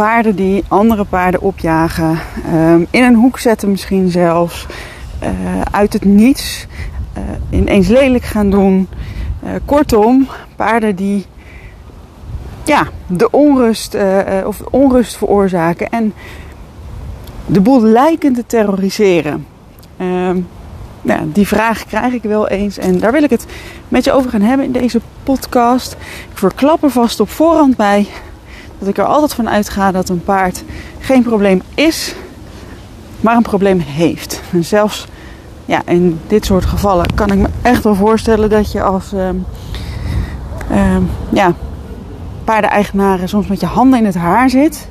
paarden die andere paarden opjagen, ehm, in een hoek zetten misschien zelfs, uh, uit het niets uh, ineens lelijk gaan doen. Uh, kortom, paarden die ja, de onrust, of onrust veroorzaken en de boel lijken te terroriseren. Ehm, nou, die vraag krijg ik wel eens en daar wil ik het met je over gaan hebben in deze podcast. Ik verklap er vast op voorhand bij dat ik er altijd van uitga dat een paard geen probleem is, maar een probleem heeft. En zelfs ja, in dit soort gevallen kan ik me echt wel voorstellen dat je als um, um, ja, paardeneigenaren soms met je handen in het haar zit.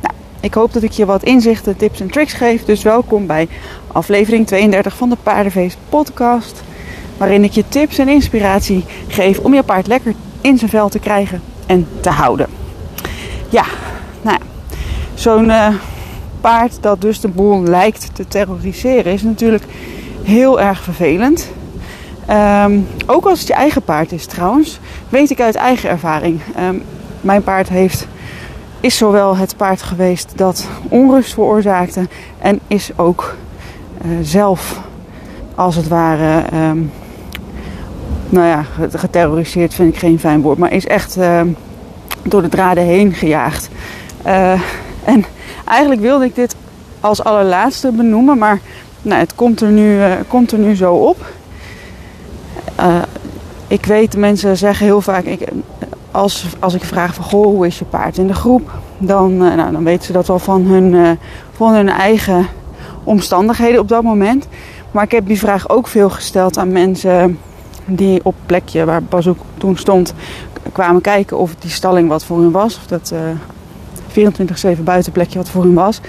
Nou, ik hoop dat ik je wat inzichten, tips en tricks geef. Dus welkom bij aflevering 32 van de Paardenfeest podcast. Waarin ik je tips en inspiratie geef om je paard lekker in zijn vel te krijgen en te houden. Ja, nou zo'n uh, paard dat dus de boel lijkt te terroriseren is natuurlijk heel erg vervelend. Um, ook als het je eigen paard is trouwens, weet ik uit eigen ervaring. Um, mijn paard heeft, is zowel het paard geweest dat onrust veroorzaakte en is ook uh, zelf als het ware, um, nou ja, geterroriseerd vind ik geen fijn woord, maar is echt door de draden heen gejaagd. Uh, en eigenlijk wilde ik dit als allerlaatste benoemen, maar nou, het komt er nu, uh, komt er nu zo op. Uh, ik weet, mensen zeggen heel vaak, ik, als, als ik vraag van goh, hoe is je paard in de groep? Dan, nou, dan weten ze dat wel van hun, van hun eigen omstandigheden op dat moment. Maar ik heb die vraag ook veel gesteld aan mensen die op het plekje waar Bazoek toen stond kwamen kijken of die stalling wat voor hun was. Of dat uh, 24-7 buitenplekje wat voor hun was.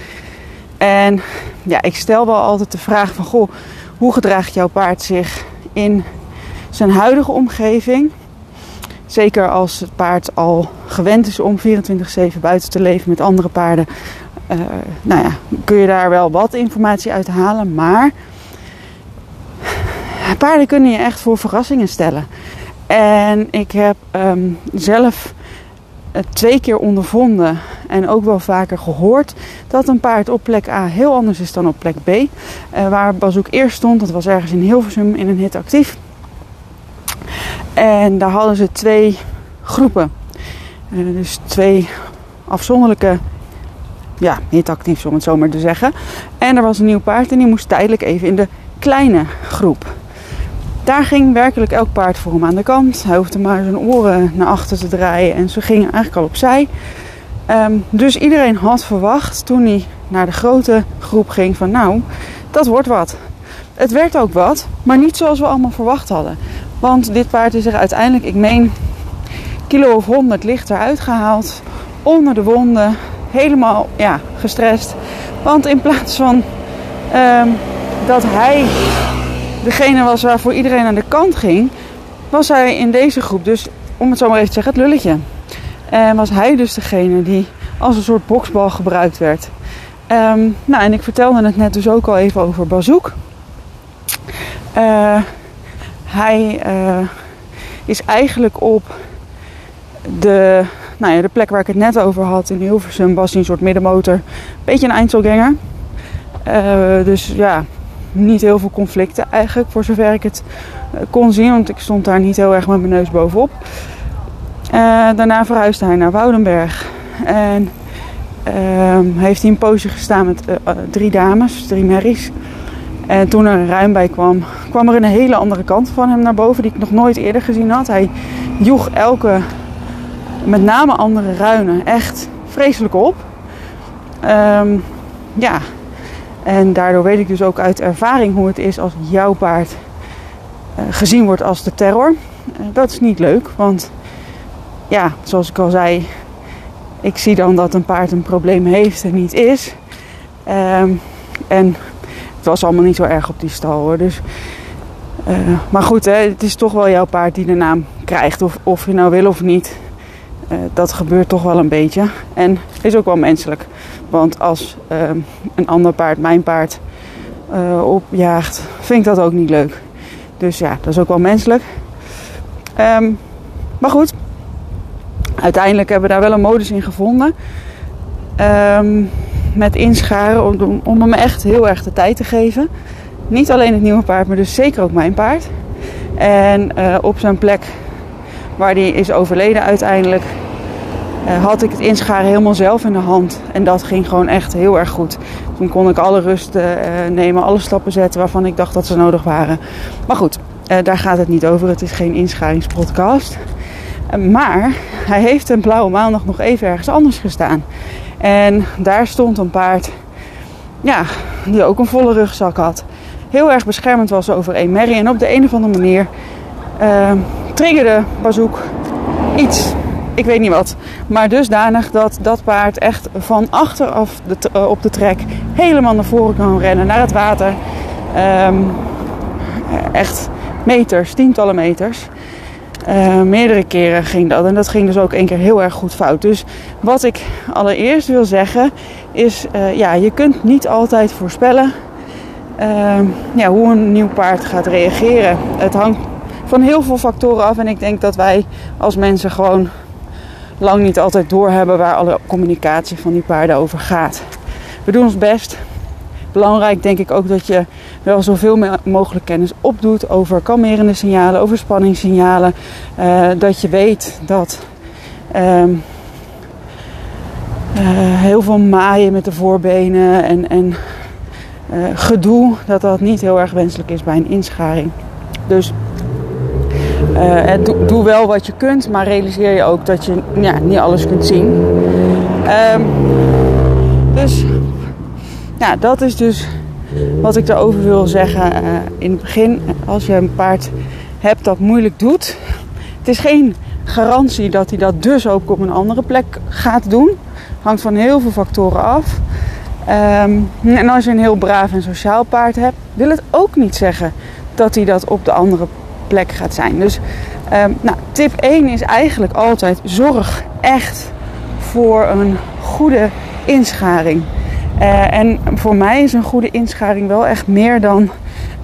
En ja, ik stel wel altijd de vraag van... Goh, hoe gedraagt jouw paard zich in zijn huidige omgeving? Zeker als het paard al gewend is om 24-7 buiten te leven met andere paarden. Uh, nou ja, kun je daar wel wat informatie uit halen. Maar paarden kunnen je echt voor verrassingen stellen. En ik heb um, zelf twee keer ondervonden en ook wel vaker gehoord dat een paard op plek A heel anders is dan op plek B. Uh, waar Bazoek eerst stond, dat was ergens in Hilversum in een hit actief. En daar hadden ze twee groepen. Uh, dus twee afzonderlijke ja, hitactiefs om het zo maar te zeggen. En er was een nieuw paard en die moest tijdelijk even in de kleine groep. Daar ging werkelijk elk paard voor hem aan de kant. Hij hoefde maar zijn oren naar achter te draaien en ze gingen eigenlijk al opzij. Um, dus iedereen had verwacht toen hij naar de grote groep ging van nou, dat wordt wat. Het werd ook wat, maar niet zoals we allemaal verwacht hadden. Want dit paard is er uiteindelijk, ik meen, kilo of 100 lichter uitgehaald. Onder de wonden, helemaal ja, gestrest. Want in plaats van um, dat hij degene was waarvoor iedereen aan de kant ging, was hij in deze groep dus, om het zo maar even te zeggen, het lulletje. En was hij dus degene die als een soort boksbal gebruikt werd. Um, nou, en ik vertelde het net dus ook al even over Bazoek. Uh, hij uh, is eigenlijk op de, nou ja, de plek waar ik het net over had in Hilversum, was hij een soort middenmotor. Beetje een Einzelganger. Uh, dus ja, niet heel veel conflicten eigenlijk, voor zover ik het eh, kon zien, want ik stond daar niet heel erg met mijn neus bovenop. Uh, daarna verhuisde hij naar Woudenberg en uh, heeft hij een poosje gestaan met uh, drie dames, drie merries. En toen er een ruim bij kwam, kwam er een hele andere kant van hem naar boven die ik nog nooit eerder gezien had. Hij joeg elke, met name andere ruinen, echt vreselijk op. Um, ja, en daardoor weet ik dus ook uit ervaring hoe het is als jouw paard uh, gezien wordt als de terror. Uh, dat is niet leuk, want ja, zoals ik al zei, ik zie dan dat een paard een probleem heeft en niet is. Um, en het was allemaal niet zo erg op die stal hoor. Dus, uh, maar goed, hè, het is toch wel jouw paard die de naam krijgt, of, of je nou wil of niet. dat gebeurt toch wel een beetje. En is ook wel menselijk. Want als uh, een ander paard mijn paard uh, opjaagt, vind ik dat ook niet leuk. Dus ja, dat is ook wel menselijk. Um, maar goed, uiteindelijk hebben we daar wel een modus in gevonden. ehm, met inscharen om, om hem echt heel erg de tijd te geven. Niet alleen het nieuwe paard, maar dus zeker ook mijn paard. En uh, op zijn plek waar die is overleden uiteindelijk, uh, had ik het inscharen helemaal zelf in de hand. En dat ging gewoon echt heel erg goed. Toen kon ik alle rust uh, nemen, alle stappen zetten waarvan ik dacht dat ze nodig waren. Maar goed, daar gaat het niet over. Het is geen inscharingspodcast. maar hij heeft een blauwe maandag nog even ergens anders gestaan. En daar stond een paard ja, die ook een volle rugzak had. Heel erg beschermend was over een merrie. En op de een of andere manier triggerde Bazoek iets. Ik weet niet wat. Maar dusdanig dat dat paard echt van achteraf de, uh, op de trek helemaal naar voren kan rennen. Naar het water. Um, echt meters, tientallen meters. Uh, meerdere keren ging dat. En dat ging dus ook één keer heel erg goed fout. Dus wat ik allereerst wil zeggen is: uh, ja, je kunt niet altijd voorspellen uh, ja, hoe een nieuw paard gaat reageren. Het hangt van heel veel factoren af. En ik denk dat wij als mensen gewoon lang niet altijd doorhebben waar alle communicatie van die paarden over gaat. We doen ons best. Belangrijk denk ik ook dat je wel zoveel mogelijk kennis opdoet over kalmerende signalen, over spanningssignalen. Uh, dat je weet dat uh, uh, heel veel maaien met de voorbenen en, en gedoe, dat dat niet heel erg wenselijk is bij een inscharing. Dus doe, doe, wel wat je kunt, maar realiseer je ook dat je ja, niet alles kunt zien. Um, dus ja, dat is dus wat ik daarover wil zeggen uh, in het begin. Als je een paard hebt dat moeilijk doet. Het is geen garantie dat hij dat dus ook op een andere plek gaat doen. Hangt van heel veel factoren af. Um, en als je een heel braaf en sociaal paard hebt, wil het ook niet zeggen dat hij dat op de andere plek gaat zijn. Dus um, nou, tip 1 is eigenlijk altijd zorg echt voor een goede inscharing. Uh, en voor mij is een goede inscharing wel echt meer dan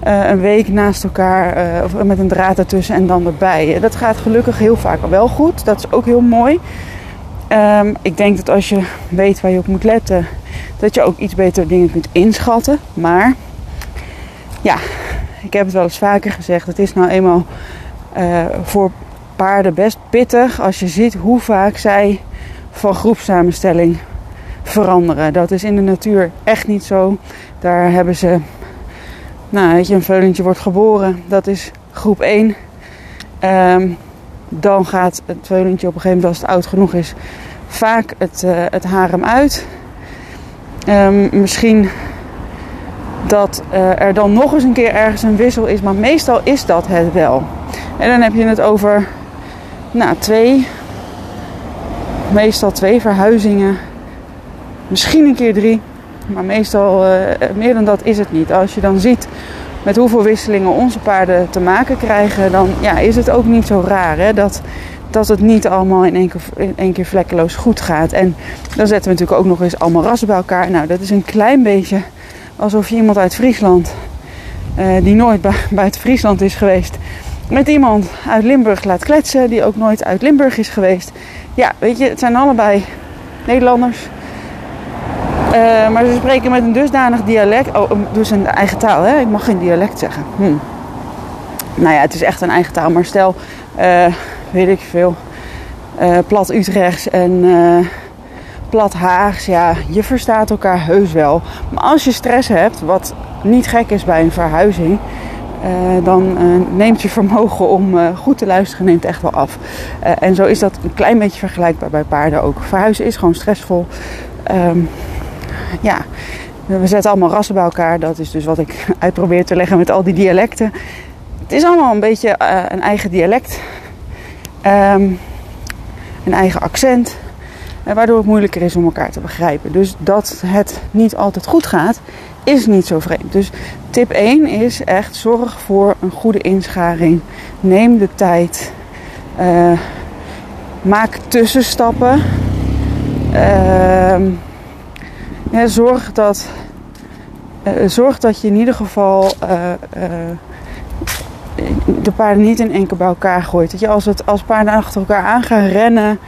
uh, een week naast elkaar uh, of met een draad ertussen en dan erbij. Dat gaat gelukkig heel vaak wel goed. Dat is ook heel mooi. Um, ik denk dat als je weet waar je op moet letten, dat je ook iets beter dingen kunt inschatten. Maar ja, ik heb het wel eens vaker gezegd. Het is nou eenmaal voor paarden best pittig als je ziet hoe vaak zij van groepsamenstelling veranderen. Dat is in de natuur echt niet zo. Daar hebben ze, nou weet je, een veulentje wordt geboren. Dat is groep 1. Um, dan gaat het veulentje op een gegeven moment, als het oud genoeg is, vaak het, uh, het harem uit. Um, misschien dat uh, er dan nog eens een keer ergens een wissel is, maar meestal is dat het wel. En dan heb je het over nou, twee, meestal twee verhuizingen Misschien een keer drie. Maar meestal uh, meer dan dat is het niet. Als je dan ziet met hoeveel wisselingen onze paarden te maken krijgen, dan ja, is het ook niet zo raar hè, dat, dat het niet allemaal in één, keer, in één keer vlekkeloos goed gaat. En dan zetten we natuurlijk ook nog eens allemaal rassen bij elkaar. Nou, dat is een klein beetje alsof je iemand uit Friesland, uh, die nooit bij, het Friesland is geweest, met iemand uit Limburg laat kletsen, die ook nooit uit Limburg is geweest. Ja, weet je, het zijn allebei Nederlanders uh, maar ze spreken met een dusdanig dialect. Oh, dus een eigen taal, hè? Ik mag geen dialect zeggen. Hm. Nou ja, het is echt een eigen taal. Maar stel, uh, weet ik veel, plat Utrechts en plat Haags. Ja, je verstaat elkaar heus wel. Maar als je stress hebt, wat niet gek is bij een verhuizing. dan neemt je vermogen om goed te luisteren neemt echt wel af. en zo is dat een klein beetje vergelijkbaar bij paarden ook. Verhuizen is gewoon stressvol. Um, ja, we zetten allemaal rassen bij elkaar. Dat is dus wat ik uitprobeer te leggen met al die dialecten. Het is allemaal een beetje een eigen dialect. Um, een eigen accent. Waardoor het moeilijker is om elkaar te begrijpen. Dus dat het niet altijd goed gaat, is niet zo vreemd. Dus tip 1 is echt zorg voor een goede inscharing. Neem de tijd. Uh, maak tussenstappen. Ehm ja, zorg, dat, uh, zorg dat je in ieder geval uh, de paarden niet in één keer bij elkaar gooit. Dat je als, het, als paarden achter elkaar aan gaan rennen,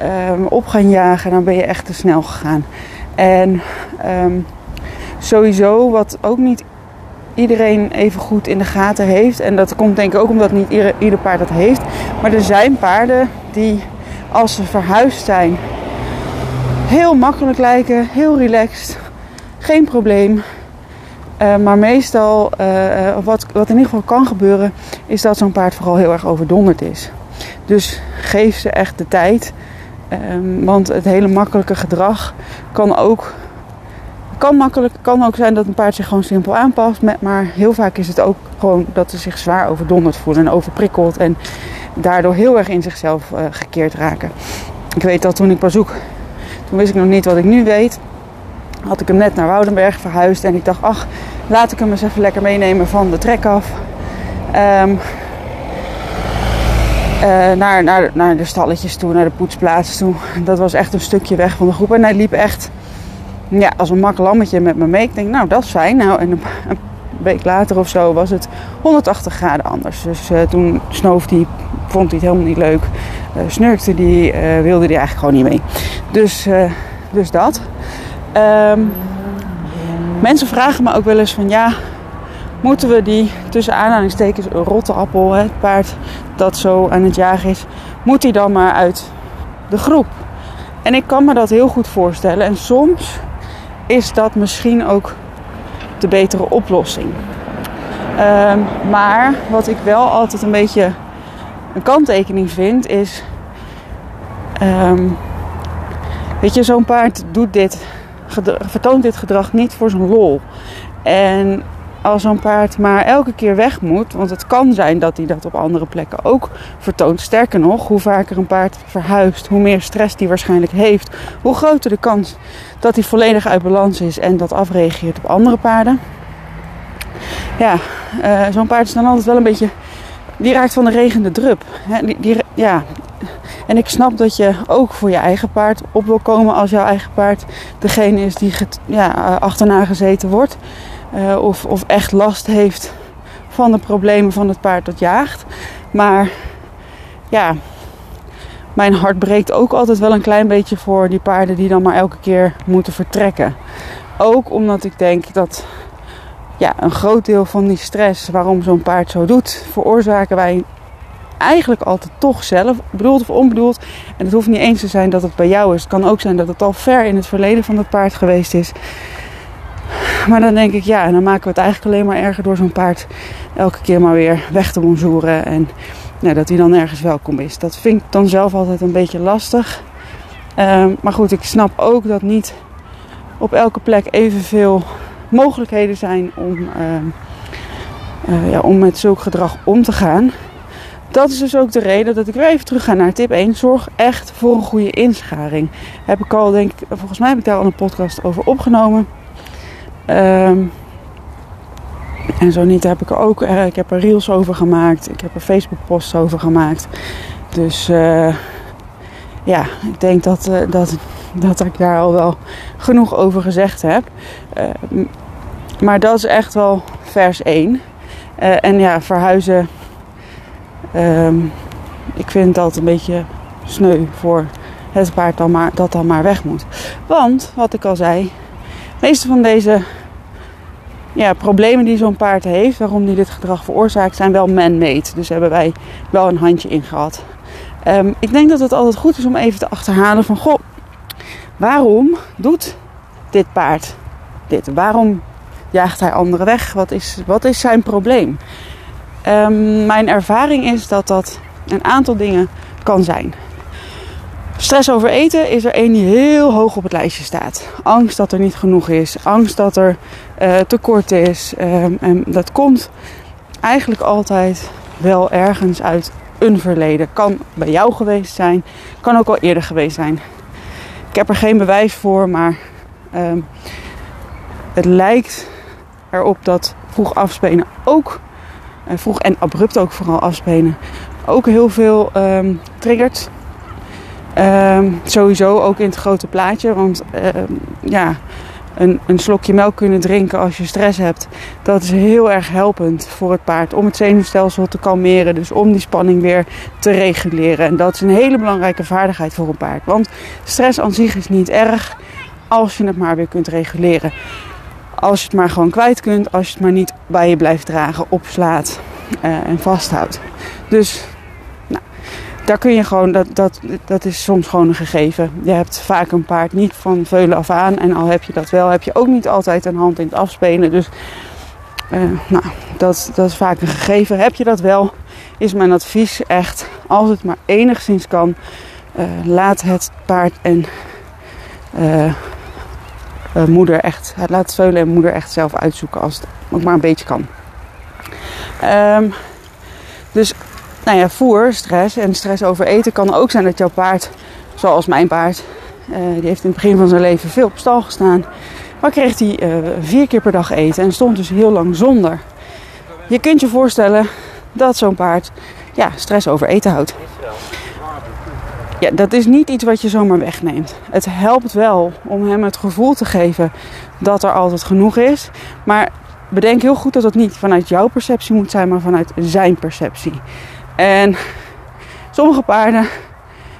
ehm, op gaan jagen, dan ben je echt te snel gegaan. En ehm, sowieso, wat ook niet iedereen even goed in de gaten heeft. En dat komt denk ik ook omdat niet ieder, paard dat heeft. Maar er zijn paarden die als ze verhuisd zijn heel makkelijk lijken, heel relaxed, geen probleem. Uh, maar meestal, uh, wat, wat in ieder geval kan gebeuren, is dat zo'n paard vooral heel erg overdonderd is. Dus geef ze echt de tijd. Um, want het hele makkelijke gedrag kan ook, kan makkelijk, kan ook zijn dat een paard zich gewoon simpel aanpast. Maar heel vaak is het ook gewoon dat ze zich zwaar overdonderd voelen en overprikkeld. En daardoor heel erg in zichzelf uh, gekeerd raken. Ik weet dat toen ik pas zoek, toen wist ik nog niet wat ik nu weet had ik hem net naar Woudenberg verhuisd. En ik dacht, ach, laat ik hem eens even lekker meenemen van de trek af. Uh, naar, naar, naar de stalletjes toe, naar de poetsplaats toe. Dat was echt een stukje weg van de groep. En hij liep echt ja, als een mak lammetje met me mee. Ik denk, nou, dat is fijn. Nou, en een, week later of zo was het 180 graden anders. Dus uh, toen snoof hij, vond hij het helemaal niet leuk. Uh, snurkte hij, wilde hij eigenlijk gewoon niet mee. Dus, dus dat. Um, mensen vragen me ook wel eens van ja, moeten we die tussen aanhalingstekens rotte appel, het paard dat zo aan het jagen is, moet die dan maar uit de groep? En ik kan me dat heel goed voorstellen. En soms is dat misschien ook de betere oplossing. Um, maar wat ik wel altijd een beetje een kanttekening vind, is. Um, weet je, zo'n paard doet dit vertoont dit gedrag niet voor zijn lol. En als zo'n paard maar elke keer weg moet, want het kan zijn dat hij dat op andere plekken ook vertoont. Sterker nog, hoe vaker een paard verhuist, hoe meer stress hij waarschijnlijk heeft, hoe groter de kans dat hij volledig uit balans is en dat afreageert op andere paarden. Ja, uh, zo'n paard is dan altijd wel een beetje. Die raakt van de regende drup. Die, die, ja, en ik snap dat je ook voor je eigen paard op wil komen als jouw eigen paard degene is die ja, achterna gezeten wordt. Uh, of, of echt last heeft van de problemen van het paard dat jaagt. Maar ja, mijn hart breekt ook altijd wel een klein beetje voor die paarden die dan maar elke keer moeten vertrekken. Ook omdat ik denk dat ja, een groot deel van die stress waarom zo'n paard zo doet, veroorzaken wij eigenlijk altijd toch zelf, bedoeld of onbedoeld. En het hoeft niet eens te zijn dat het bij jou is. Het kan ook zijn dat het al ver in het verleden van het paard geweest is. Maar dan denk ik, ja, dan maken we het eigenlijk alleen maar erger door zo'n paard elke keer maar weer weg te bonjouren. En nou, dat hij dan ergens welkom is. Dat vind ik dan zelf altijd een beetje lastig. Um, maar goed, ik snap ook dat niet op elke plek evenveel mogelijkheden zijn om, uh, uh, ja, om met zulk gedrag om te gaan dat is dus ook de reden dat ik weer even terug ga naar tip 1. Zorg echt voor een goede inscharing. Heb ik al, denk ik, volgens mij heb ik daar al een podcast over opgenomen. Um, en zo niet heb ik er ook, eh, ik heb er reels over gemaakt. Ik heb er Facebook posts over gemaakt. Dus uh, ja, ik denk dat, uh, dat, dat ik daar al wel genoeg over gezegd heb. Uh, maar dat is echt wel vers 1. en ja, verhuizen Um, ik vind dat een beetje sneu voor het paard dan maar, dat dan maar weg moet. Want, wat ik al zei, de meeste van deze ja, problemen die zo'n paard heeft, waarom die dit gedrag veroorzaakt, zijn wel man-made. Dus hebben wij wel een handje in gehad. Um, ik denk dat het altijd goed is om even te achterhalen van, goh, waarom doet dit paard dit? Waarom jaagt hij anderen weg? Wat is, wat is zijn probleem? Um, mijn ervaring is dat dat een aantal dingen kan zijn. Stress over eten is er één die heel hoog op het lijstje staat. Angst dat er niet genoeg is, angst dat er tekort is. Um, en dat komt eigenlijk altijd wel ergens uit een verleden. Kan bij jou geweest zijn, kan ook al eerder geweest zijn. Ik heb er geen bewijs voor, maar um, het lijkt erop dat vroeg afspelen ook en vroeg en abrupt ook vooral afspelen. Ook heel veel um, triggert. Sowieso ook in het grote plaatje. Want ja, een, een slokje melk kunnen drinken als je stress hebt. Dat is heel erg helpend voor het paard om het zenuwstelsel te kalmeren. Dus om die spanning weer te reguleren. En dat is een hele belangrijke vaardigheid voor een paard. Want stress aan zich is niet erg als je het maar weer kunt reguleren. Als je het maar gewoon kwijt kunt, als je het maar niet bij je blijft dragen, opslaat uh, en vasthoudt. Dus daar kun je gewoon, dat, dat, dat is soms gewoon een gegeven. Je hebt vaak een paard niet van veulen af aan. En al heb je dat wel, heb je ook niet altijd een hand in het afspelen. Dus uh, nou, dat, dat is vaak een gegeven. Heb je dat wel, is mijn advies echt, als het maar enigszins kan, uh, laat het paard en uh, moeder echt, laat veulen en moeder echt zelf uitzoeken als het ook maar een beetje kan. Um, dus nou ja, voer, stress en stress over eten kan ook zijn dat jouw paard, zoals mijn paard, uh, die heeft in het begin van zijn leven veel op stal gestaan. Maar kreeg hij uh, vier keer per dag eten en stond dus heel lang zonder. Je kunt je voorstellen dat zo'n paard ja, stress over eten houdt. Ja, dat is niet iets wat je zomaar wegneemt. Het helpt wel om hem het gevoel te geven dat er altijd genoeg is. Maar bedenk heel goed dat het niet vanuit jouw perceptie moet zijn, maar vanuit zijn perceptie. En sommige paarden,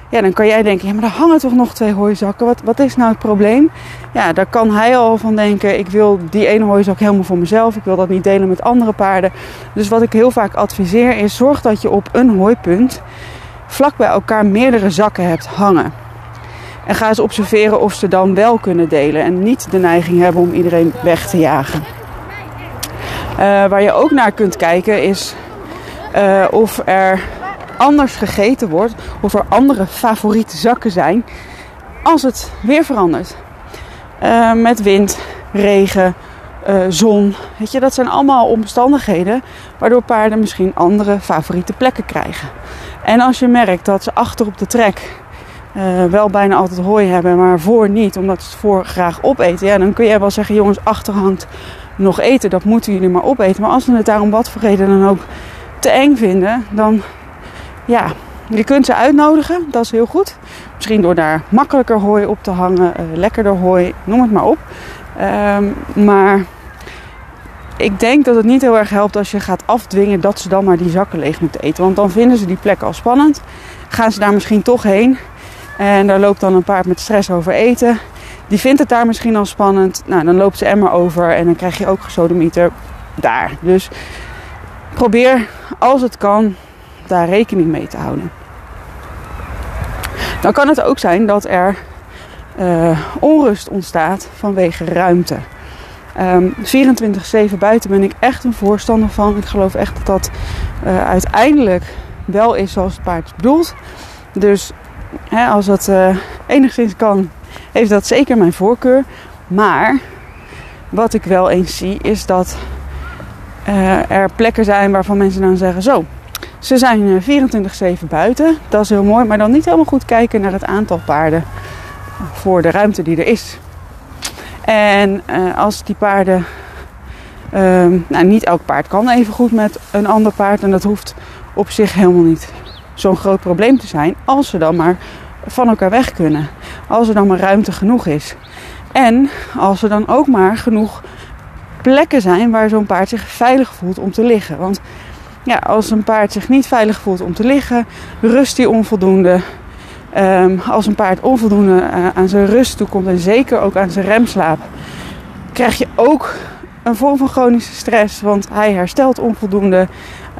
ja, dan kan jij denken, ja, maar er hangen toch nog twee hooizakken. Wat, wat is nou het probleem? Ja, daar kan hij al van denken, ik wil die ene hooizak helemaal voor mezelf. Ik wil dat niet delen met andere paarden. Dus wat ik heel vaak adviseer is, zorg dat je op een hooipunt vlak bij elkaar meerdere zakken hebt hangen. En ga eens observeren of ze dan wel kunnen delen en niet de neiging hebben om iedereen weg te jagen. Uh, waar je ook naar kunt kijken is uh, of er anders gegeten wordt, of er andere favoriete zakken zijn als het weer verandert. Uh, met wind, regen, zon. Weet je, dat zijn allemaal omstandigheden waardoor paarden misschien andere favoriete plekken krijgen. En als je merkt dat ze achter op de trek wel bijna altijd hooi hebben, maar voor niet, omdat ze het voor graag opeten, ja, dan kun je wel zeggen: jongens, achter hangt nog eten, dat moeten jullie maar opeten. Maar als ze het daarom wat voor reden dan ook te eng vinden, dan ja, je kunt ze uitnodigen, dat is heel goed. Misschien door daar makkelijker hooi op te hangen, uh, lekkerder hooi, noem het maar op. Um, maar ik denk dat het niet heel erg helpt als je gaat afdwingen dat ze dan maar die zakken leeg moeten eten. Want dan vinden ze die plek al spannend. Gaan ze daar misschien toch heen. En daar loopt dan een paard met stress over eten. Die vindt het daar misschien al spannend. Nou, dan loopt ze er maar over en dan krijg je ook gesodemieter daar. Dus probeer als het kan daar rekening mee te houden. Dan kan het ook zijn dat er uh, onrust ontstaat vanwege ruimte. Um, ehm, 24-7 buiten ben ik echt een voorstander van. Ik geloof echt dat dat uh, uiteindelijk wel is zoals het paard bedoelt. Dus hè, als dat uh, enigszins kan, heeft dat zeker mijn voorkeur. Maar wat ik wel eens zie is dat uh, er plekken zijn waarvan mensen dan zeggen: Zo, ze zijn 24-7 buiten. Dat is heel mooi, maar dan niet helemaal goed kijken naar het aantal paarden voor de ruimte die er is. En uh, als die paarden. Uh, nou, niet elk paard kan even goed met een ander paard. En dat hoeft op zich helemaal niet zo'n groot probleem te zijn. Als ze dan maar van elkaar weg kunnen. Als er dan maar ruimte genoeg is. En als er dan ook maar genoeg plekken zijn waar zo'n paard zich veilig voelt om te liggen. Want ja, als een paard zich niet veilig voelt om te liggen, rust hij onvoldoende, Um, als een paard onvoldoende uh, aan zijn rust toekomt en zeker ook aan zijn remslaap, krijg je ook een vorm van chronische stress, want hij herstelt onvoldoende.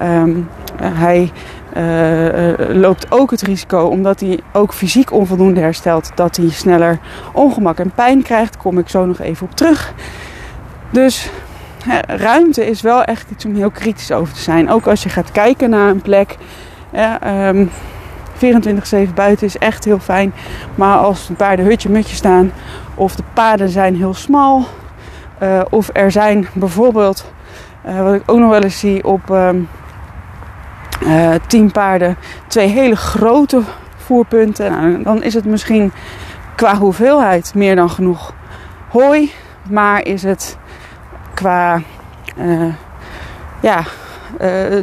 Um, hij uh, uh, loopt ook het risico, omdat hij ook fysiek onvoldoende herstelt, dat hij sneller ongemak en pijn krijgt. Daar kom ik zo nog even op terug. Dus ruimte is wel echt iets om heel kritisch over te zijn. Ook als je gaat kijken naar een plek. Um, 24-7 buiten is echt heel fijn. Maar als een paarden hutje mutje staan of de paden zijn heel smal. Uh, of er zijn bijvoorbeeld, uh, wat ik ook nog wel eens zie op uh, uh, 10 paarden, twee hele grote voerpunten. Nou, dan is het misschien qua hoeveelheid meer dan genoeg hooi. Maar is het qua, ja,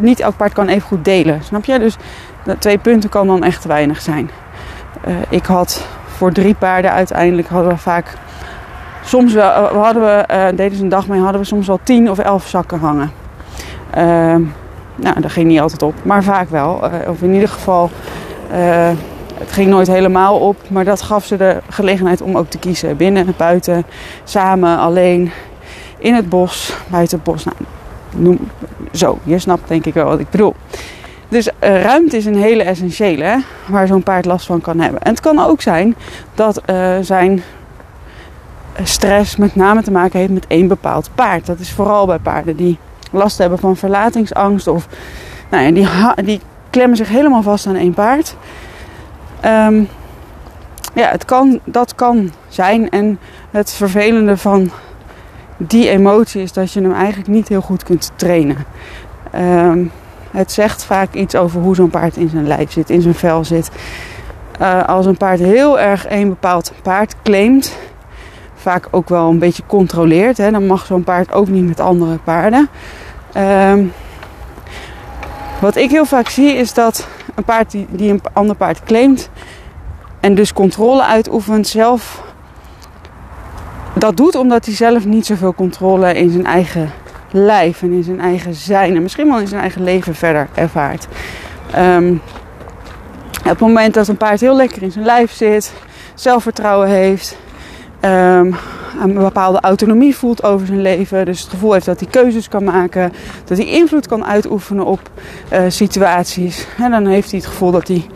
niet elk paard kan even goed delen. Snap je? Dus twee punten kan dan echt weinig zijn. Uh, ik had voor drie paarden uiteindelijk hadden we vaak soms wel, hadden we, deden ze een dag mee, hadden we soms wel 10 of 11 zakken hangen. Ehm, nou, dat ging niet altijd op, maar vaak wel. of in ieder geval, het ging nooit helemaal op, maar dat gaf ze de gelegenheid om ook te kiezen. Binnen, buiten, samen, alleen, in het bos, buiten het bos. Nou, noem, zo, je snapt denk ik wel wat ik bedoel. Dus uh, ruimte is een hele essentiële hè, waar zo'n paard last van kan hebben. En het kan ook zijn dat uh, zijn stress met name te maken heeft met één bepaald paard. Dat is vooral bij paarden die last hebben van verlatingsangst of nou ja, die, die klemmen zich helemaal vast aan één paard. Um, ja, het kan, dat kan zijn. En het vervelende van die emotie is dat je hem eigenlijk niet heel goed kunt trainen. Um, het zegt vaak iets over hoe zo'n paard in zijn lijf zit, in zijn vel zit. Uh, als een paard heel erg een bepaald paard claimt, vaak ook wel een beetje controleert, hè, dan mag zo'n paard ook niet met andere paarden. Um, wat ik heel vaak zie is dat een paard die een ander paard claimt en dus controle uitoefent, zelf dat doet omdat hij zelf niet zoveel controle in zijn eigen lijf en in zijn eigen zijn en misschien wel in zijn eigen leven verder ervaart. Op het moment dat een paard heel lekker in zijn lijf zit, zelfvertrouwen heeft, um, een bepaalde autonomie voelt over zijn leven, dus het gevoel heeft dat hij keuzes kan maken, dat hij invloed kan uitoefenen op uh, situaties, en dan heeft hij het gevoel dat hij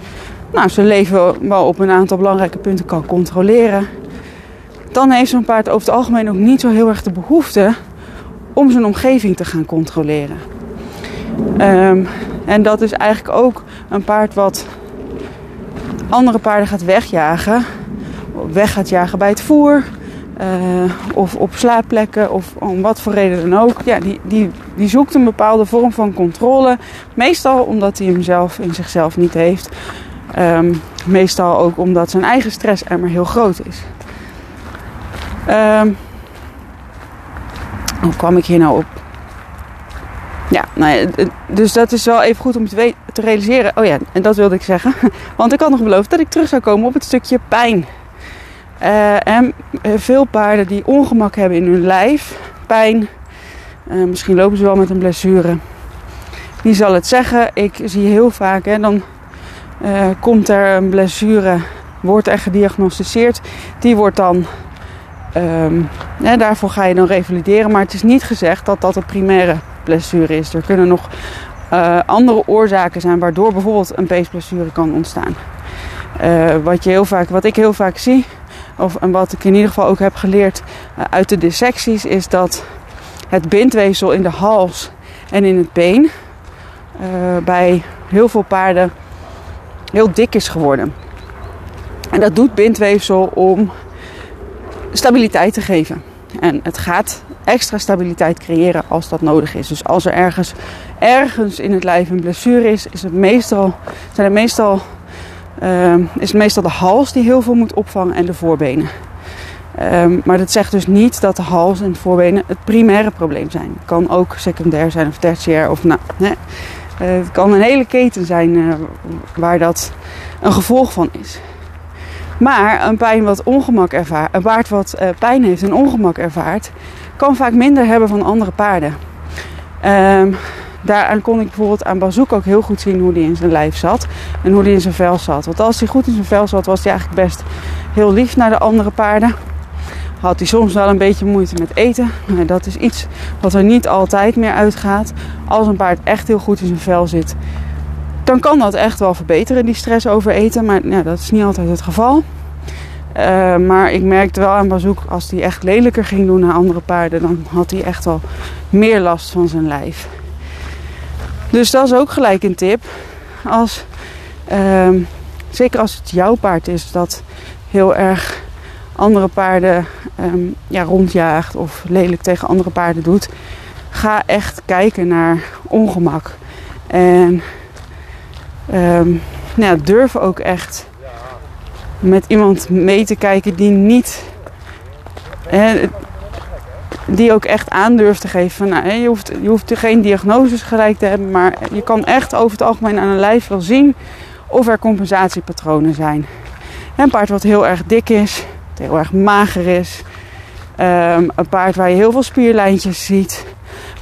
nou, zijn leven wel op een aantal belangrijke punten kan controleren. Dan heeft zo'n paard over het algemeen ook niet zo heel erg de behoefte om zijn omgeving te gaan controleren. Um, en dat is eigenlijk ook een paard wat andere paarden gaat wegjagen. Weg gaat jagen bij het voer. Uh, of op slaapplekken of om wat voor reden dan ook. Ja, die, die, die zoekt een bepaalde vorm van controle. Meestal omdat hij hem zelf in zichzelf niet heeft. Um, meestal ook omdat zijn eigen stressemmer heel groot is. Um, hoe kwam ik hier nou op? Ja, nou ja, dus dat is wel even goed om te, te realiseren. Oh ja, en dat wilde ik zeggen. Want ik had nog beloofd dat ik terug zou komen op het stukje pijn. Uh, en eh, veel paarden die ongemak hebben in hun lijf, pijn, uh, misschien lopen ze wel met een blessure. Wie zal het zeggen? Ik zie heel vaak, hè, dan komt er een blessure, wordt er gediagnosticeerd. Die wordt dan Ja, daarvoor ga je dan revalideren. Maar het is niet gezegd dat dat een primaire blessure is. Er kunnen nog uh, andere oorzaken zijn waardoor bijvoorbeeld een peesblessure kan ontstaan. Uh, wat, je heel vaak, wat ik heel vaak zie, of, en wat ik in ieder geval ook heb geleerd uh, uit de dissecties, is dat het bindweefsel in de hals en in het been bij heel veel paarden heel dik is geworden. En dat doet bindweefsel om stabiliteit te geven. En het gaat extra stabiliteit creëren als dat nodig is. Dus als er ergens, ergens in het lijf een blessure is, is het meestal, zijn het meestal, uh, is het meestal de hals die heel veel moet opvangen en de voorbenen. Um, maar dat zegt dus niet dat de hals en de voorbenen het primaire probleem zijn. Het kan ook secundair zijn of tertiair. Of, nou, het kan een hele keten zijn uh, waar dat een gevolg van is. Maar een pijn wat ongemak ervaart, een paard wat uh, pijn heeft en ongemak ervaart, kan vaak minder hebben van andere paarden. Um, daaraan kon ik bijvoorbeeld aan Bazoek ook heel goed zien hoe die in zijn lijf zat en hoe die in zijn vel zat. Want als hij goed in zijn vel zat, was hij eigenlijk best heel lief naar de andere paarden. Had hij soms wel een beetje moeite met eten. Maar dat is iets wat er niet altijd meer uitgaat. Als een paard echt heel goed in zijn vel zit, dan kan dat echt wel verbeteren, die stress over eten. Maar dat is niet altijd het geval. Uh, maar ik merkte wel aan bezoek, als hij echt lelijker ging doen naar andere paarden, dan had hij echt wel meer last van zijn lijf. Dus dat is ook gelijk een tip. Als, uh, zeker als het jouw paard is dat heel erg andere paarden um, ja, rondjaagt of lelijk tegen andere paarden doet, ga echt kijken naar ongemak. En um, nou, durf ook echt met iemand mee te kijken die niet. Hè, die ook echt aandurft te geven nou, je, hoeft, je hoeft geen diagnoses gelijk te hebben, maar je kan echt over het algemeen aan een lijf wel zien of er compensatiepatronen zijn. Een paard wat heel erg dik is, heel erg mager is, Ehm, een paard waar je heel veel spierlijntjes ziet.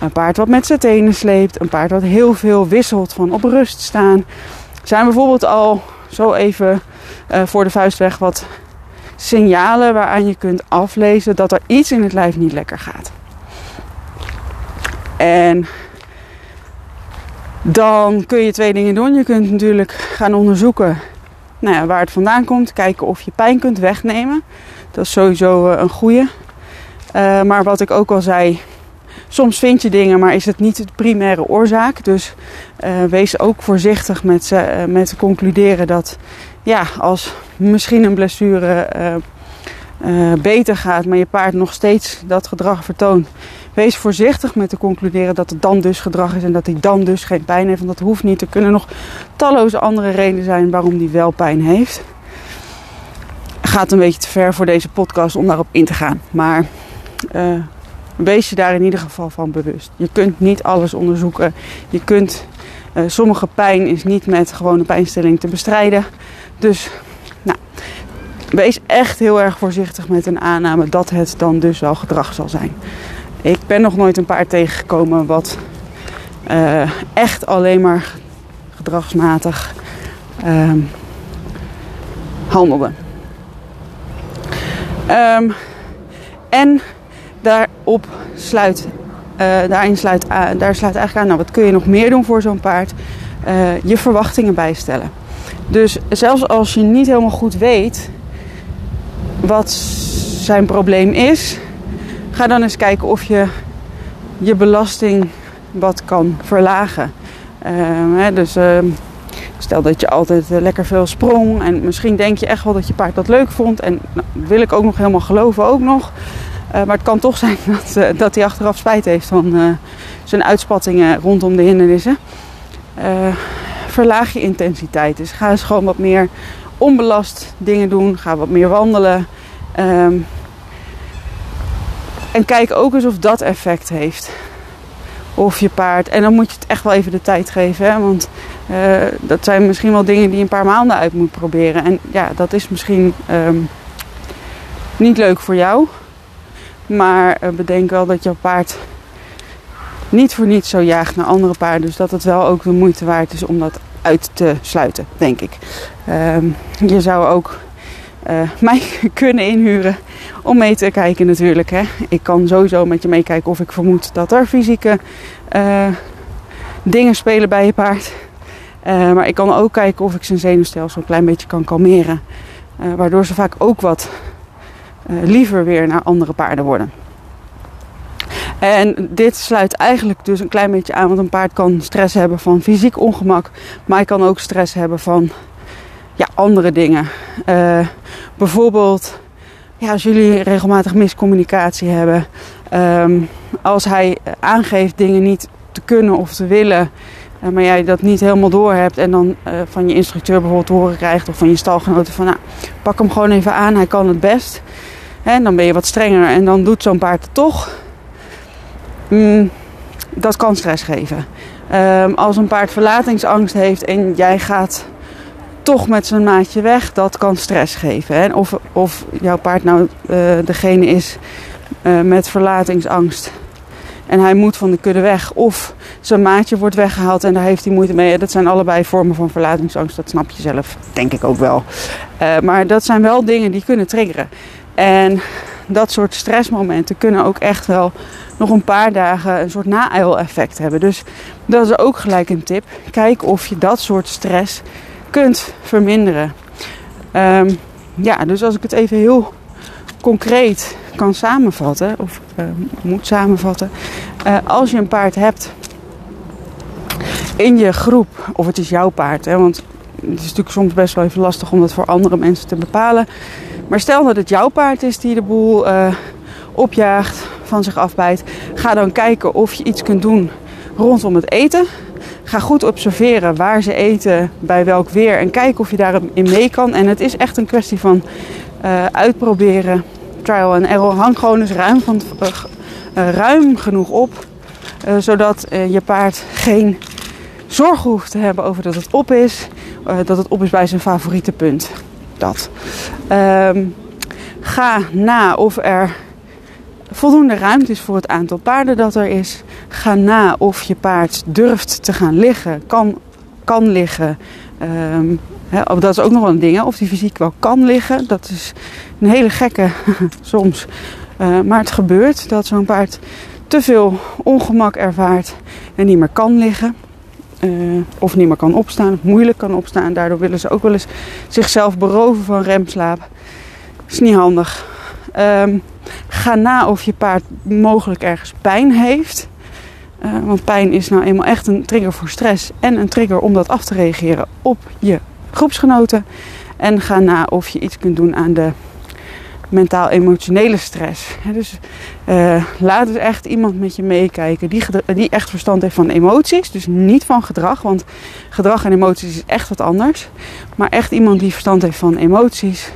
Een paard wat met zijn tenen sleept. Een paard wat heel veel wisselt van op rust staan. Zijn bijvoorbeeld al zo even uh, voor de vuist weg wat signalen waaraan je kunt aflezen dat er iets in het lijf niet lekker gaat. En dan kun je twee dingen doen. Je kunt natuurlijk gaan onderzoeken nou ja, waar het vandaan komt. Kijken of je pijn kunt wegnemen. Dat is sowieso eh, een goede. Uh, maar wat ik ook al zei, soms vind je dingen, maar is het niet de primaire oorzaak. Dus uh, wees ook voorzichtig met, uh, met concluderen dat ja, als misschien een blessure beter gaat, maar je paard nog steeds dat gedrag vertoont. Wees voorzichtig met te concluderen dat het dan dus gedrag is en dat hij dan dus geen pijn heeft. Want dat hoeft niet. Er kunnen nog talloze andere redenen zijn waarom hij wel pijn heeft. Gaat een beetje te ver voor deze podcast om daarop in te gaan. Maar wees je daar in ieder geval van bewust. Je kunt niet alles onderzoeken. Je kunt, uh, sommige pijn is niet met gewone pijnstilling te bestrijden. Dus nou, wees echt heel erg voorzichtig met een aanname dat het dan dus wel gedrag zal zijn. Ik ben nog nooit een paard tegengekomen wat uh, echt alleen maar gedragsmatig uh, handelde. Um, en daarop sluit, uh, daarin sluit, daar sluit eigenlijk aan, nou wat kun je nog meer doen voor zo'n paard? Uh, je verwachtingen bijstellen. Dus zelfs als je niet helemaal goed weet wat zijn probleem is, ga dan eens kijken of je je belasting wat kan verlagen. Uh, hè, dus uh, stel dat je altijd lekker veel sprong en misschien denk je echt wel dat je paard dat leuk vond en nou, wil ik ook nog helemaal geloven ook nog. Uh, maar het kan toch zijn dat, dat hij achteraf spijt heeft van zijn uitspattingen rondom de hindernissen. verlaag je intensiteit. Dus ga eens gewoon wat meer onbelast dingen doen. Ga wat meer wandelen. Ehm, en kijk ook eens of dat effect heeft. Of je paard. En dan moet je het echt wel even de tijd geven. Hè? Want dat zijn misschien wel dingen die je een paar maanden uit moet proberen. En ja, dat is misschien um, niet leuk voor jou. Maar uh, bedenk wel dat jouw paard niet voor niets zo jaagt naar andere paarden. Dus dat het wel ook de moeite waard is om dat uit te sluiten, denk ik. Um, je zou ook uh, mij kunnen inhuren om mee te kijken natuurlijk. Hè. Ik kan sowieso met je meekijken of ik vermoed dat er fysieke uh, dingen spelen bij je paard. Maar ik kan ook kijken of ik zijn zenuwstelsel een klein beetje kan kalmeren. waardoor ze vaak ook wat liever weer naar andere paarden worden. En dit sluit eigenlijk dus een klein beetje aan, want een paard kan stress hebben van fysiek ongemak, maar hij kan ook stress hebben van ja, andere dingen. Uh, bijvoorbeeld, ja, als jullie regelmatig miscommunicatie hebben, um, als hij aangeeft dingen niet te kunnen of te willen, uh, maar jij dat niet helemaal door hebt en dan van je instructeur bijvoorbeeld te horen krijgt of van je stalgenoten van, nou, pak hem gewoon even aan, hij kan het best. En dan ben je wat strenger en dan doet zo'n paard het toch. Mm, dat kan stress geven. Um, als een paard verlatingsangst heeft en jij gaat toch met zijn maatje weg, dat kan stress geven. Hè? Of, of jouw paard nou uh, degene is uh, met verlatingsangst en hij moet van de kudde weg. Of zijn maatje wordt weggehaald en daar heeft hij moeite mee. Dat zijn allebei vormen van verlatingsangst, dat snap je zelf, denk ik ook wel. Uh, maar dat zijn wel dingen die kunnen triggeren. En dat soort stressmomenten kunnen ook echt wel nog een paar dagen een soort na-effect hebben. Dus dat is ook gelijk een tip. Kijk of je dat soort stress kunt verminderen. Um, ja, dus als ik het even heel concreet kan samenvatten, of uh, moet samenvatten. Uh, als je een paard hebt in je groep, of het is jouw paard, hè, want het is natuurlijk soms best wel even lastig om dat voor andere mensen te bepalen. Maar stel dat het jouw paard is die de boel uh, opjaagt, van zich afbijt, ga dan kijken of je iets kunt doen rondom het eten. Ga goed observeren waar ze eten, bij welk weer en kijk of je daarin mee kan. En het is echt een kwestie van uh, uitproberen, trial and error. Hang gewoon eens ruim, van, uh, ruim genoeg op, zodat je paard geen zorgen hoeft te hebben over dat het op is. dat het op is bij zijn favoriete punt. Dat. Um, ga na of er voldoende ruimte is voor het aantal paarden dat er is. Ga na of je paard durft te gaan liggen, kan, kan liggen. Um, dat is ook nog wel een ding, of die fysiek wel kan liggen. Dat is een hele gekke soms. Uh, maar het gebeurt dat zo'n paard te veel ongemak ervaart en niet meer kan liggen. Uh, of niet meer kan opstaan, moeilijk kan opstaan. Daardoor willen ze ook wel eens zichzelf beroven van remslaap. Is niet handig. Um, ga na of je paard mogelijk ergens pijn heeft. Uh, want pijn is nou eenmaal echt een trigger voor stress en een trigger om dat af te reageren op je groepsgenoten. En ga na of je iets kunt doen aan de mentaal-emotionele stress. dus uh, laat dus echt iemand met je meekijken die, die echt verstand heeft van emoties. Dus niet van gedrag, want gedrag en emoties is echt wat anders. Maar echt iemand die verstand heeft van emoties.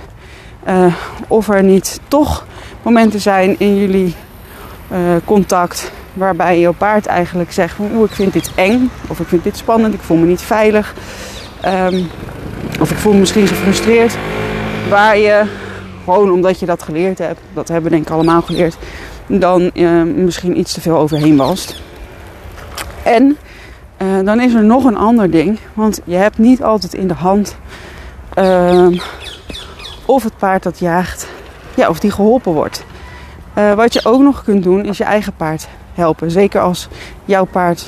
Uh, of er niet toch momenten zijn in jullie uh, contact waarbij je paard eigenlijk zegt van oeh ik vind dit eng of ik vind dit spannend, ik voel me niet veilig um, of ik voel me misschien gefrustreerd waar je gewoon omdat je dat geleerd hebt, dat hebben we denk ik allemaal geleerd, dan uh, misschien iets te veel overheen was. En uh, dan is er nog een ander ding, want je hebt niet altijd in de hand uh, of het paard dat jaagt, ja, of die geholpen wordt. Uh, wat je ook nog kunt doen, is je eigen paard helpen. Zeker als jouw paard,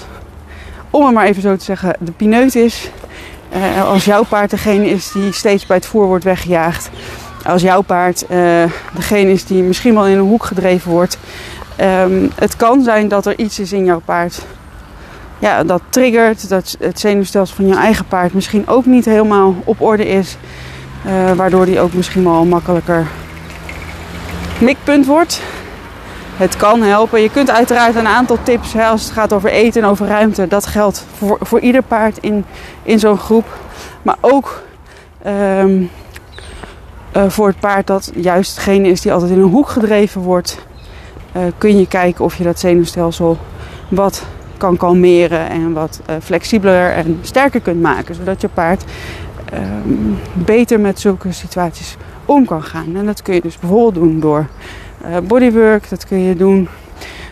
om het maar even zo te zeggen, de pineut is. Als jouw paard degene is die steeds bij het voer wordt weggejaagd als jouw paard uh, degene is die misschien wel in een hoek gedreven wordt. Um, het kan zijn dat er iets is in jouw paard. Ja, dat triggert, dat het zenuwstelsel van je eigen paard misschien ook niet helemaal op orde is. Uh, waardoor die ook misschien wel makkelijker mikpunt wordt. Het kan helpen. Je kunt uiteraard een aantal tips hè, als het gaat over eten en over ruimte. Dat geldt voor, voor ieder paard in, in zo'n groep. Maar ook um, uh, voor het paard dat juist degene is die altijd in een hoek gedreven wordt, uh, kun je kijken of je dat zenuwstelsel wat kan kalmeren en wat uh, flexibeler en sterker kunt maken, zodat je paard ehm, beter met zulke situaties om kan gaan. En dat kun je dus bijvoorbeeld doen door bodywork, dat kun je doen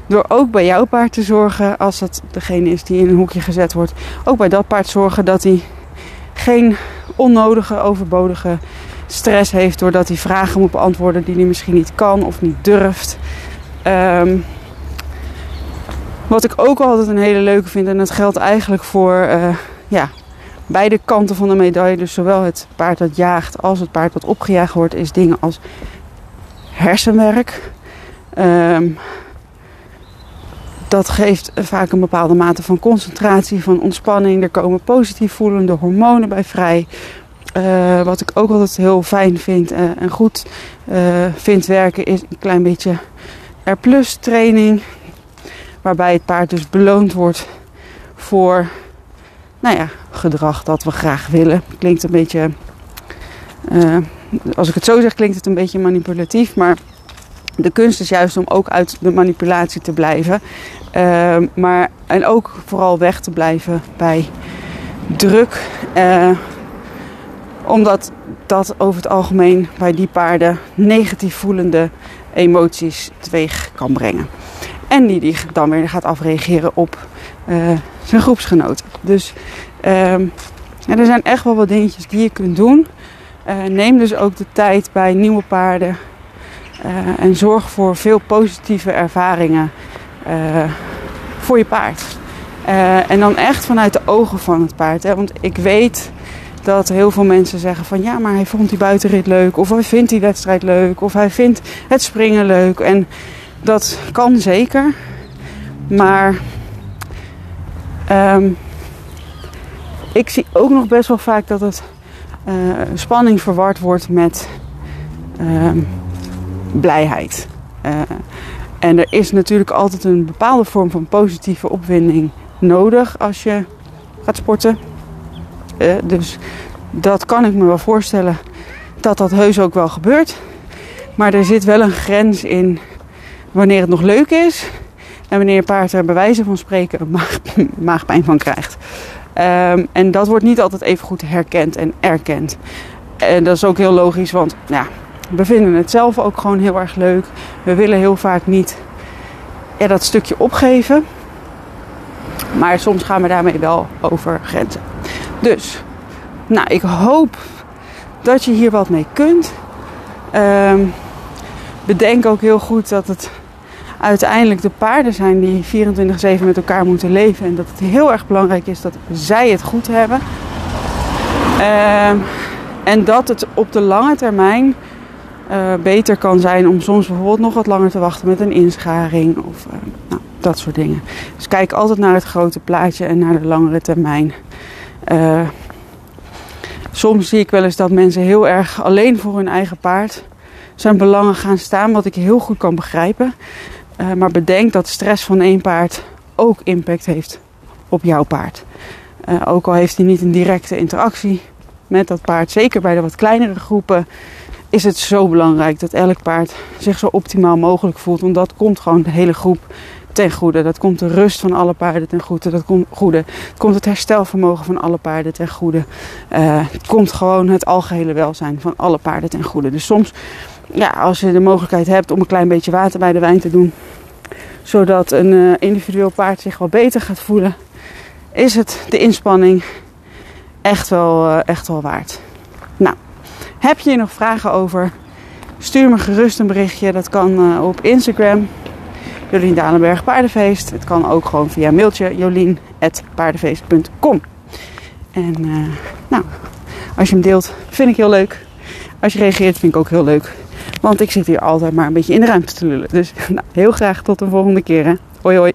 door ook bij jouw paard te zorgen, als dat degene is die in een hoekje gezet wordt, ook bij dat paard zorgen dat hij geen onnodige, overbodige stress heeft doordat hij vragen moet beantwoorden die hij misschien niet kan of niet durft. Um, wat ik ook altijd een hele leuke vind, en dat geldt eigenlijk voor uh, ja, beide kanten van de medaille, dus zowel het paard dat jaagt als het paard dat opgejaagd wordt, is dingen als hersenwerk. Um, dat geeft vaak een bepaalde mate van concentratie, van ontspanning. Er komen positief voelende hormonen bij vrij. Uh, wat ik ook altijd heel fijn vind uh, en goed uh, vind werken is een klein beetje R training. Waarbij het paard dus beloond wordt voor nou ja, gedrag dat we graag willen. Klinkt een beetje, als ik het zo zeg, klinkt het een beetje manipulatief. Maar de kunst is juist om ook uit de manipulatie te blijven. maar, en ook vooral weg te blijven bij druk omdat dat over het algemeen bij die paarden negatief voelende emoties teweeg kan brengen. En die die dan weer gaat afreageren op uh, zijn groepsgenoten. Dus uh, er zijn echt wel wat dingetjes die je kunt doen. Uh, neem dus ook de tijd bij nieuwe paarden. Uh, en zorg voor veel positieve ervaringen voor je paard. en dan echt vanuit de ogen van het paard. Hè? Want ik weet dat heel veel mensen zeggen van ja, maar hij vond die buitenrit leuk. Of hij vindt die wedstrijd leuk. Of hij vindt het springen leuk. En dat kan zeker. Maar um, ik zie ook nog best wel vaak dat het uh, spanning verward wordt met um, blijheid. Uh, en er is natuurlijk altijd een bepaalde vorm van positieve opwinding nodig als je gaat sporten. Uh, dus dat kan ik me wel voorstellen dat dat heus ook wel gebeurt. Maar er zit wel een grens in wanneer het nog leuk is en wanneer je paard er bij wijze van spreken maag, maagpijn van krijgt. Um, en dat wordt niet altijd even goed herkend en erkend. En dat is ook heel logisch, want ja, we vinden het zelf ook gewoon heel erg leuk. We willen heel vaak niet dat stukje opgeven. Maar soms gaan we daarmee wel over grenzen. Dus, nou, ik hoop dat je hier wat mee kunt. Ehm, bedenk ook heel goed dat het uiteindelijk de paarden zijn die 24-7 met elkaar moeten leven. En dat het heel erg belangrijk is dat zij het goed hebben. Ehm, en dat het op de lange termijn uh, beter kan zijn om soms bijvoorbeeld nog wat langer te wachten met een inscharing of uh, nou, dat soort dingen. Dus kijk altijd naar het grote plaatje en naar de langere termijn. Uh, soms zie ik wel eens dat mensen heel erg alleen voor hun eigen paard zijn belangen gaan staan, wat ik heel goed kan begrijpen. maar bedenk dat stress van één paard ook impact heeft op jouw paard. ook al heeft hij niet een directe interactie met dat paard, zeker bij de wat kleinere groepen is het zo belangrijk dat elk paard zich zo optimaal mogelijk voelt. Want dat komt gewoon de hele groep ten goede. Dat komt de rust van alle paarden ten goede. Dat komt, goede. Het komt het herstelvermogen van alle paarden ten goede. Uh, het komt gewoon het algehele welzijn van alle paarden ten goede. Dus soms, ja, als je de mogelijkheid hebt om een klein beetje water bij de wijn te doen, zodat een uh, individueel paard zich wat beter gaat voelen, is het de inspanning echt wel, uh, echt wel waard. Nou, heb je hier nog vragen over? Stuur me gerust een berichtje. Dat kan op Instagram. Jolien Dalenberg Paardenfeest. Het kan ook gewoon via mailtje jolien.paardenfeest.com. En uh, nou, als je hem deelt, vind ik heel leuk. Als je reageert, vind ik ook heel leuk. Want ik zit hier altijd maar een beetje in de ruimte te lullen. Dus nou, heel graag tot de volgende keer. Hè. Hoi hoi.